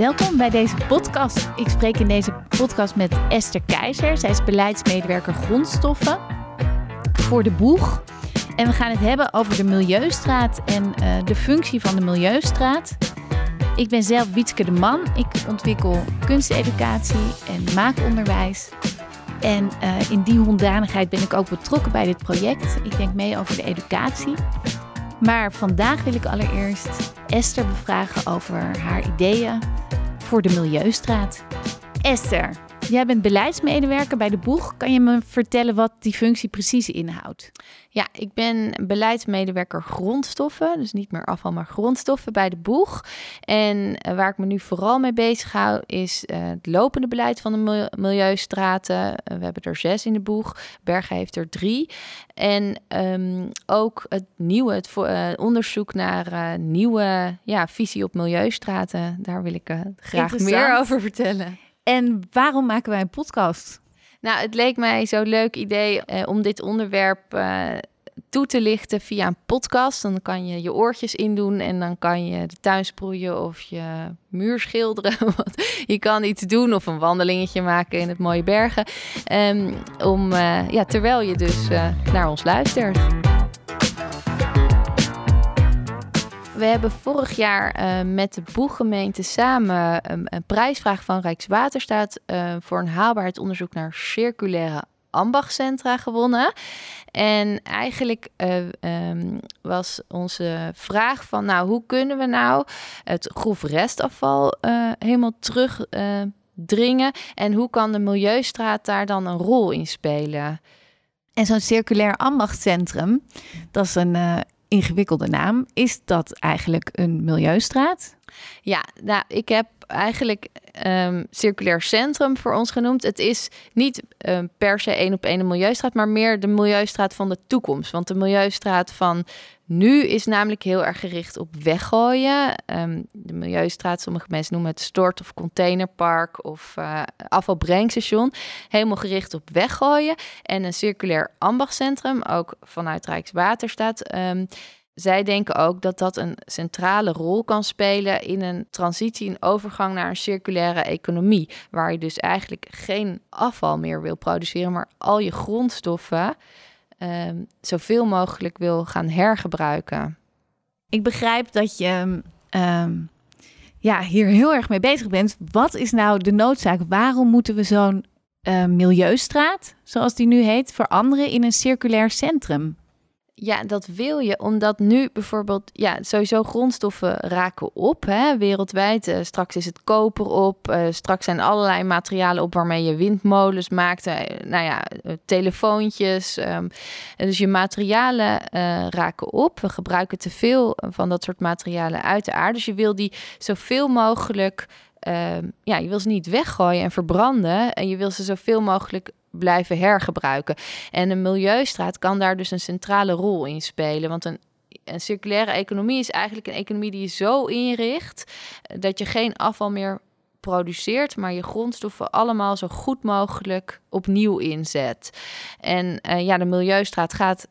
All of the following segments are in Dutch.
Welkom bij deze podcast. Ik spreek in deze podcast met Esther Keizer. Zij is beleidsmedewerker grondstoffen voor de Boeg. En we gaan het hebben over de Milieustraat en uh, de functie van de Milieustraat. Ik ben zelf Wietske de Man. Ik ontwikkel kunsteducatie en maakonderwijs. En uh, in die hoedanigheid ben ik ook betrokken bij dit project. Ik denk mee over de educatie. Maar vandaag wil ik allereerst Esther bevragen over haar ideeën voor de Milieustraat. Esther, jij bent beleidsmedewerker bij de Boeg. Kan je me vertellen wat die functie precies inhoudt? Ja, ik ben beleidsmedewerker grondstoffen, dus niet meer afval, maar grondstoffen bij de Boeg. En eh, waar ik me nu vooral mee bezig hou, is uh, het lopende beleid van de milieustraten. Uh, we hebben er zes in de Boeg, Bergen heeft er drie. En um, ook het nieuwe, het uh, onderzoek naar nieuwe ja, visie op milieustraten. Daar wil ik graag meer over vertellen. En waarom maken wij een podcast? Nou, het leek mij zo'n leuk idee uh, om dit onderwerp uh, toe te lichten via een podcast. Dan kan je je oortjes indoen en dan kan je de tuin sproeien of je muur schilderen. je kan iets doen of een wandelingetje maken in het mooie bergen. Um, om, uh, ja, terwijl je dus naar ons luistert. We hebben vorig jaar uh, met de Boeggemeente samen een prijsvraag van Rijkswaterstaat uh, voor een haalbaarheidsonderzoek naar circulaire ambachtcentra gewonnen. En eigenlijk uh, um, was onze vraag van, nou, hoe kunnen we nou het grof restafval helemaal terugdringen? en hoe kan de Milieustraat daar dan een rol in spelen? En zo'n circulair ambachtcentrum, dat is een ingewikkelde naam. Is dat eigenlijk een milieustraat? Ja, nou, ik heb eigenlijk um, circulair centrum voor ons genoemd. Het is niet um, per se één op één een milieustraat, maar meer de milieustraat van de toekomst. Want de milieustraat van nu is namelijk heel erg gericht op weggooien. Um, de milieustraat, sommige mensen noemen het stort- of containerpark of uh, afvalbrengstation. Helemaal gericht op weggooien. En een circulair ambachtcentrum, ook vanuit Rijkswaterstaat zij denken ook dat dat een centrale rol kan spelen in een transitie, een overgang naar een circulaire economie. Waar je dus eigenlijk geen afval meer wil produceren, maar al je grondstoffen um, zoveel mogelijk wil gaan hergebruiken. Ik begrijp dat je um, ja, hier heel erg mee bezig bent. Wat is nou de noodzaak? Waarom moeten we zo'n uh, milieustraat, zoals die nu heet, veranderen in een circulair centrum? Ja, dat wil je, omdat nu bijvoorbeeld, ja, sowieso grondstoffen raken op, hè, wereldwijd. Uh, straks is het koper op, uh, straks zijn allerlei materialen op waarmee je windmolens maakt, uh, nou ja, telefoontjes. Um, dus je materialen raken op. We gebruiken te veel van dat soort materialen uit de aarde. Dus je wil die zoveel mogelijk ehm, ja, je wil ze niet weggooien en verbranden. En je wil ze zoveel mogelijk blijven hergebruiken. En een milieustraat kan daar dus een centrale rol in spelen. Want een, een circulaire economie is eigenlijk een economie die je zo inricht dat je geen afval meer produceert, maar je grondstoffen allemaal zo goed mogelijk opnieuw inzet. En uh, ja, de milieustraat gaat,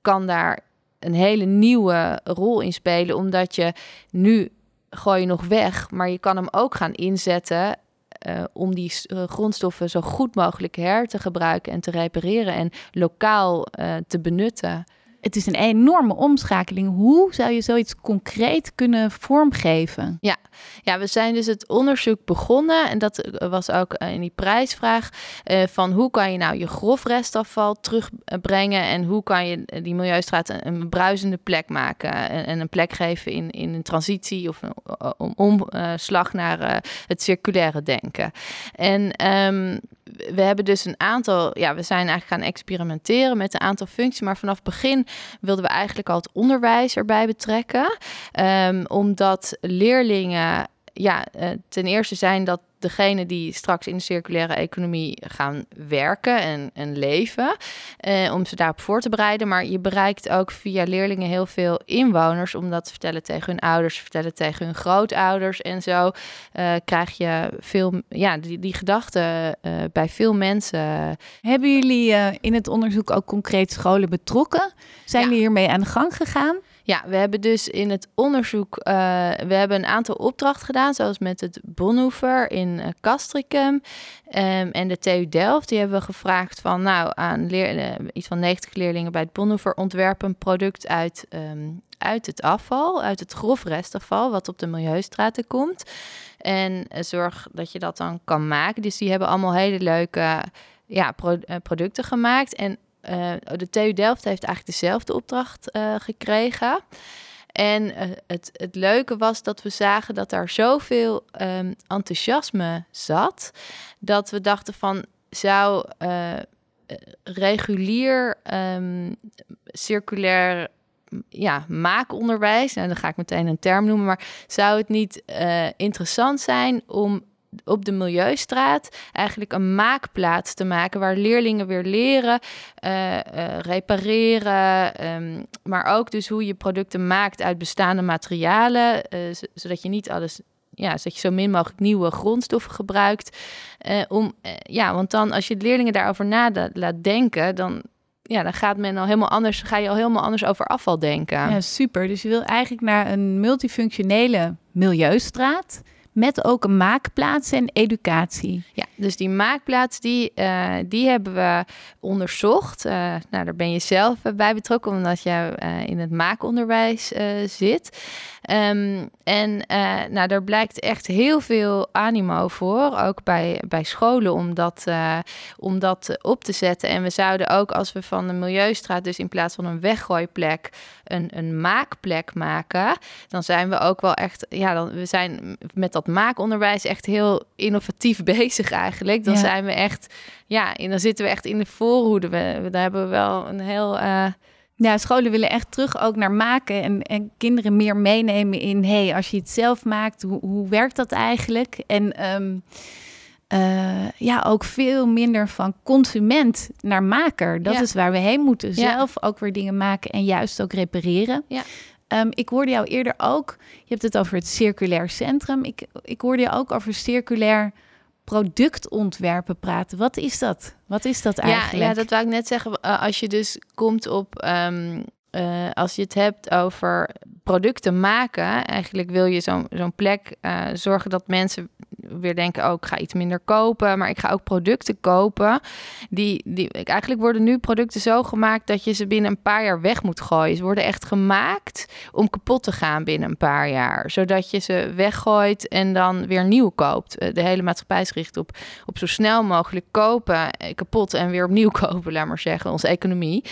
kan daar een hele nieuwe rol in spelen, omdat je nu gooi je nog weg, maar je kan hem ook gaan inzetten uh, om die uh, grondstoffen zo goed mogelijk her te gebruiken en te repareren en lokaal uh, te benutten. Het is een enorme omschakeling. Hoe zou je zoiets concreet kunnen vormgeven? Ja, ja we zijn dus het onderzoek begonnen. En dat was ook in die prijsvraag. Uh, van hoe kan je nou je grof restafval terugbrengen. En hoe kan je die milieustraat een, bruisende plek maken. En, en, een plek geven in, in een transitie of een omslag naar het circulaire denken. En um, we hebben dus een aantal, ja, we zijn eigenlijk gaan experimenteren met een aantal functies, maar vanaf begin wilden we eigenlijk al het onderwijs erbij betrekken, um, omdat leerlingen, ja, uh, ten eerste zijn dat degene die straks in de circulaire economie gaan werken en, en leven, eh, om ze daarop voor te bereiden. Maar je bereikt ook via leerlingen heel veel inwoners, om dat te vertellen tegen hun ouders, vertellen tegen hun grootouders en zo uh, krijg je veel, ja, die, die gedachten bij veel mensen. Hebben jullie in het onderzoek ook concreet scholen betrokken? Zijn ja. jullie hiermee aan de gang gegaan? Ja, we hebben dus in het onderzoek, uh, we hebben een aantal opdrachten gedaan, zoals met het Bonhoeffer in uh, Castricum um, en de TU Delft. Die hebben we gevraagd van, nou, aan leer, uh, iets van 90 leerlingen bij het Bonhoeffer ontwerpen een product uit, um, uit het afval, uit het grof restafval, wat op de milieustraten komt. En zorg dat je dat dan kan maken. Dus die hebben allemaal hele leuke ja, pro producten gemaakt. En uh, de TU Delft heeft eigenlijk dezelfde opdracht uh, gekregen. En uh, het, het leuke was dat we zagen dat daar zoveel um, enthousiasme zat, dat we dachten van zou regulier um, circulair ja, maakonderwijs, nou dan ga ik meteen een term noemen, maar zou het niet interessant zijn om op de Milieustraat eigenlijk een maakplaats te maken waar leerlingen weer leren, uh, uh, repareren, um, maar ook dus hoe je producten maakt uit bestaande materialen, uh, zodat je niet alles ja, zodat je zo min mogelijk nieuwe grondstoffen gebruikt. om, ja, want dan als je de leerlingen daarover na laat denken, dan, ja, dan gaat men al helemaal anders, ga je al helemaal anders over afval denken. Ja, super. Dus je wil eigenlijk naar een multifunctionele milieustraat met ook een maakplaats en educatie. Ja, dus die maakplaats die, uh, die hebben we onderzocht. Uh, nou, daar ben je zelf bij betrokken, omdat je in het maakonderwijs zit. Um, en nou, daar blijkt echt heel veel animo voor, ook bij, bij scholen, om dat, om dat op te zetten. En we zouden ook, als we van de Milieustraat, dus in plaats van een weggooiplek, een, een maakplek maken, dan zijn we ook wel echt, ja, dan, we zijn met dat maakonderwijs echt heel innovatief bezig eigenlijk. Dan zijn we echt, ja, en dan zitten we echt in de voorhoede. We, daar hebben we wel een heel. Uh... Ja, scholen willen echt terug ook naar maken en, en kinderen meer meenemen in, hey, als je het zelf maakt, hoe, hoe werkt dat eigenlijk? En um, uh, ja, ook veel minder van consument naar maker. Dat is waar we heen moeten. Zelf ook weer dingen maken en juist ook repareren. Ja. Um, ik hoorde jou eerder ook, je hebt het over het circulair centrum. Ik, ik hoorde je ook over circulair productontwerpen praten. Wat is dat? Wat is dat eigenlijk? Ja, ja dat wou ik net zeggen. Uh, als je dus komt op, um, uh, als je het hebt over producten maken, eigenlijk wil je zo'n zo'n plek uh, zorgen dat mensen weer denken, oh, ik ga iets minder kopen, maar ik ga ook producten kopen. Die, die, eigenlijk worden nu producten zo gemaakt dat je ze binnen een paar jaar weg moet gooien. Ze worden echt gemaakt om kapot te gaan binnen een paar jaar, zodat je ze weggooit en dan weer nieuw koopt. Eh, de hele maatschappij is gericht op, op zo snel mogelijk kopen, eh, kapot en weer opnieuw kopen, laat maar zeggen, onze economie.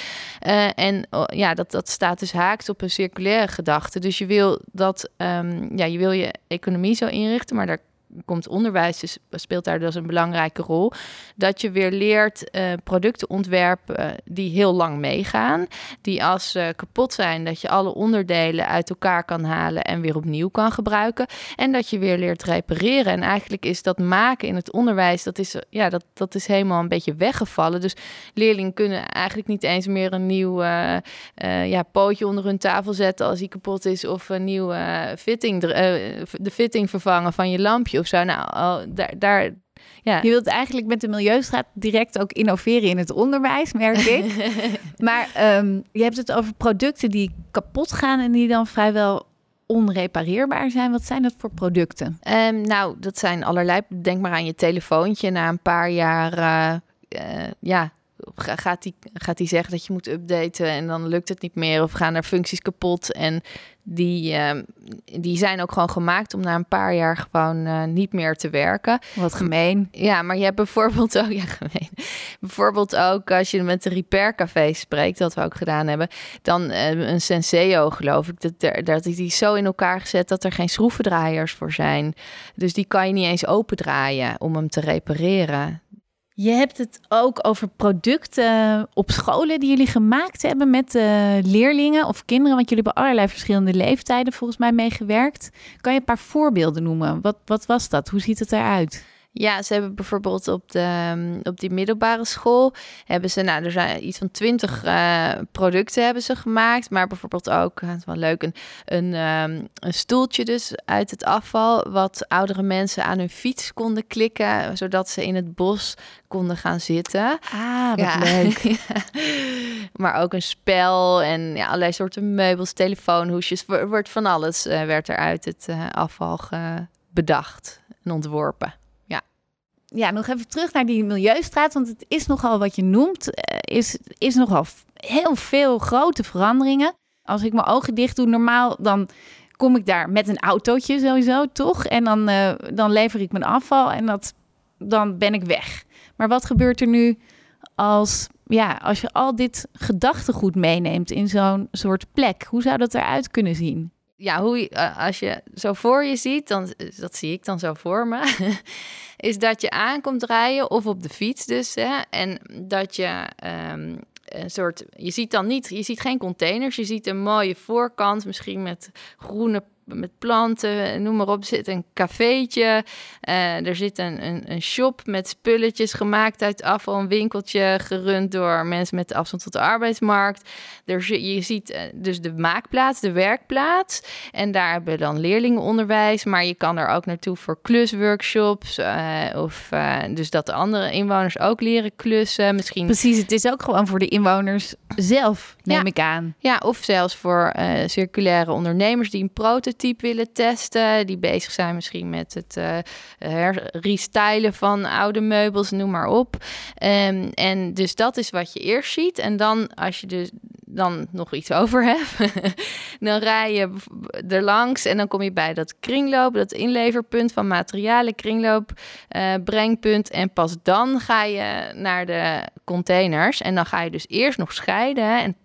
Uh, en oh, ja, dat, dat staat dus haaks op een circulaire gedachte. Dus je wil dat, um, ja, je wil je economie zo inrichten, maar daar komt onderwijs, dus speelt daar dus een belangrijke rol. Dat je weer leert uh, producten ontwerpen uh, die heel lang meegaan. Die als ze uh, kapot zijn, dat je alle onderdelen uit elkaar kan halen en weer opnieuw kan gebruiken. En dat je weer leert repareren. En eigenlijk is dat maken in het onderwijs, dat is, ja, dat, dat is helemaal een beetje weggevallen. Dus leerlingen kunnen eigenlijk niet eens meer een nieuw ja, pootje onder hun tafel zetten als die kapot is. Of een nieuwe fitting, de fitting vervangen van je lampje of zo. Nou, oh, daar, daar ja. Je wilt eigenlijk met de Milieustraat direct ook innoveren in het onderwijs, merk ik. maar um, je hebt het over producten die kapot gaan en die dan vrijwel onrepareerbaar zijn. Wat zijn dat voor producten? Um, nou, dat zijn allerlei. Denk maar aan je telefoontje. Na een paar jaar, uh, uh, ja, gaat hij gaat die zeggen dat je moet updaten en dan lukt het niet meer of gaan er functies kapot en die, uh, die zijn ook gewoon gemaakt om na een paar jaar gewoon uh, niet meer te werken. Wat gemeen. Ja, maar je hebt bijvoorbeeld ook, ja gemeen, bijvoorbeeld ook als je met de repaircafé spreekt, dat we ook gedaan hebben, dan uh, een Senseo geloof ik, dat, dat is die zo in elkaar gezet dat er geen schroevendraaiers voor zijn. Dus die kan je niet eens opendraaien om hem te repareren. Je hebt het ook over producten op scholen die jullie gemaakt hebben met uh, leerlingen of kinderen, want jullie hebben allerlei verschillende leeftijden volgens mij meegewerkt. Kan je een paar voorbeelden noemen? Wat, wat was dat? Hoe ziet het eruit? Ja, ze hebben bijvoorbeeld op, de, op die middelbare school hebben ze, nou, er zijn iets van twintig uh, producten hebben ze gemaakt, maar bijvoorbeeld ook, het is wel leuk, een, een, um, een stoeltje dus uit het afval, wat oudere mensen aan hun fiets konden klikken, zodat ze in het bos konden gaan zitten. Ah, wat leuk. maar ook een spel en ja, allerlei soorten meubels, telefoonhoesjes, wordt van alles uh, werd er uit het uh, afval bedacht en ontworpen ja, nog even terug naar die milieustraat. Want het is nogal wat je noemt. Eh, is, is nogal heel veel grote veranderingen. Als ik mijn ogen dicht doe, normaal dan kom ik daar met een autootje sowieso, toch? En dan, uh, dan lever ik mijn afval en dat, dan ben ik weg. Maar wat gebeurt er nu als, ja, als je al dit gedachtegoed meeneemt in zo'n soort plek? Hoe zou dat eruit kunnen zien? Ja, hoe uh, als je zo voor je ziet, dan, dat zie ik dan zo voor me, is dat je aankomt rijden of op de fiets dus. Hè, en dat je um, een soort, je ziet dan niet, je ziet geen containers, je ziet een mooie voorkant, misschien met groene met planten, noem maar op. zit een cafeetje. Uh, er zit een, een, een, shop met spulletjes gemaakt uit afval. Een winkeltje gerund door mensen met de afstand tot de arbeidsmarkt. Er, je ziet uh, dus de maakplaats, de werkplaats. En daar hebben we dan leerlingenonderwijs. Maar je kan er ook naartoe voor klusworkshops. Uh, of dus dat de andere inwoners ook leren klussen. Misschien... Precies, het is ook gewoon voor de inwoners zelf, neem ik aan. Ja, of zelfs voor circulaire ondernemers die een prototype type willen testen. Die bezig zijn misschien met het uh, restylen van oude meubels, noem maar op. Um, en dus dat is wat je eerst ziet. En dan als je dus dan nog iets over hebt, dan rij je er langs en dan kom je bij dat kringloop, dat inleverpunt van materialen, kringloop, uh, brengpunt. En pas dan ga je naar de containers. En dan ga je dus eerst nog scheiden. En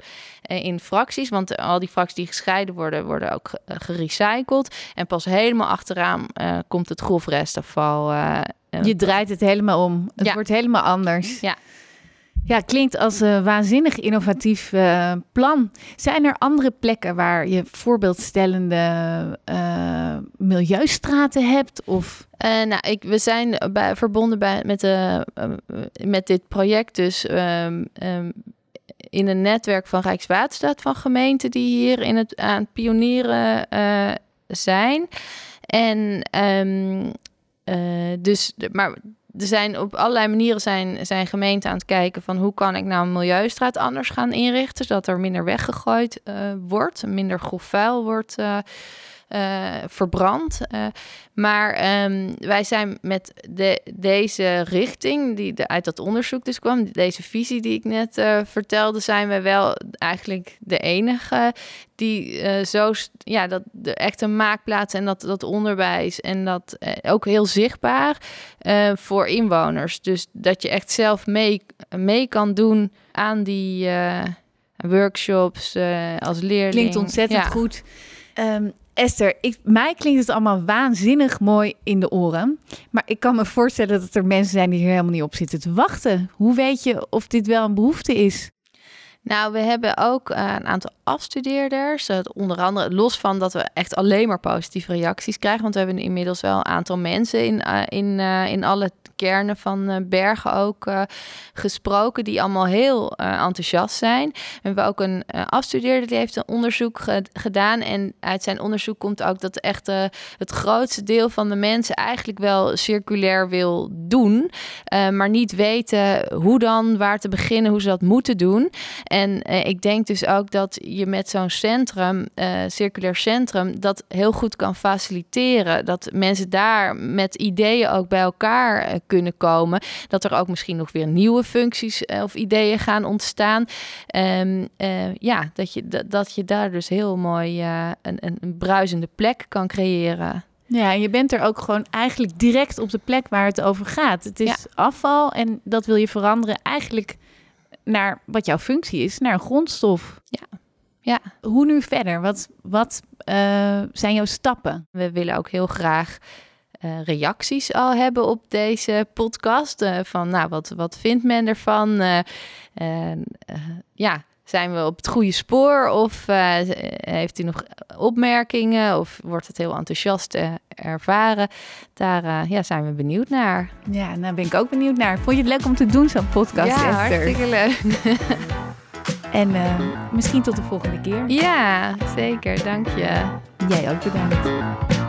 eh, in fracties. Want al die fracties die gescheiden worden, worden ook eh, gerecycled. En pas helemaal achteraan uh, komt het grofrestafval. Uh, je draait het helemaal om. Het wordt helemaal anders. Ja. Ja, klinkt als een waanzinnig innovatief uh, plan. Zijn er andere plekken waar je voorbeeldstellende uh, milieustraten hebt? Of? Uh, nou, ik, we zijn bij, verbonden bij, met, de, met dit project dus um, um, in een netwerk van Rijkswaterstaat van gemeenten die hier in het, aan het pionieren zijn. En um, dus, maar er zijn op allerlei manieren zijn, zijn gemeenten aan het kijken van hoe kan ik nou een milieustraat anders gaan inrichten, zodat er minder weggegooid uh, wordt, minder grof vuil wordt uh, verbrand. Uh, maar um, wij zijn met de, deze richting, die de, uit dat onderzoek dus kwam, deze visie die ik net uh, vertelde, zijn we wel eigenlijk de enige die zo, ja, dat de echte maakplaats en dat, dat onderwijs en dat ook heel zichtbaar voor inwoners. Dus dat je echt zelf mee, mee kan doen aan die workshops als leerling. Klinkt ontzettend ja. goed. Um, Esther, ik, mij klinkt het allemaal waanzinnig mooi in de oren. Maar ik kan me voorstellen dat er mensen zijn die hier helemaal niet op zitten te wachten. Hoe weet je of dit wel een behoefte is? Nou, we hebben ook uh, een aantal afstudeerders. Uh, onder andere, los van dat we echt alleen maar positieve reacties krijgen. Want we hebben inmiddels wel een aantal mensen in, uh, in, in alle kernen van Bergen ook gesproken, die allemaal heel enthousiast zijn. We hebben ook een afstudeerde die heeft een onderzoek ge gedaan. En uit zijn onderzoek komt ook dat echt het grootste deel van de mensen eigenlijk wel circulair wil doen, maar niet weten hoe dan, waar te beginnen, hoe ze dat moeten doen. En ik denk dus ook dat je met zo'n centrum, circulair centrum, dat heel goed kan faciliteren. Dat mensen daar met ideeën ook bij elkaar kunnen komen. Dat er ook misschien nog weer nieuwe functies of ideeën gaan ontstaan. Um, uh, ja, dat je, dat, dat je daar dus heel mooi uh, een, een, een bruisende plek kan creëren. Ja, je bent er ook gewoon eigenlijk direct op de plek waar het over gaat. Het is ja. afval en dat wil je veranderen eigenlijk naar wat jouw functie is, naar een grondstof. Ja. Ja. Hoe nu verder? Wat, wat uh, zijn jouw stappen? We willen ook heel graag uh, reacties al hebben op deze podcast. Uh, van nou, wat, wat vindt men ervan? Ja, zijn we op het goede spoor? Of uh, heeft u nog opmerkingen? Of wordt het heel enthousiast uh, ervaren? Daar uh, ja, zijn we benieuwd naar. Ja, daar nou ben ik ook benieuwd naar. Vond je het leuk om te doen, zo'n podcast, ja, Esther? hartstikke leuk. en misschien tot de volgende keer. Ja, zeker. Dank je. Jij ook bedankt.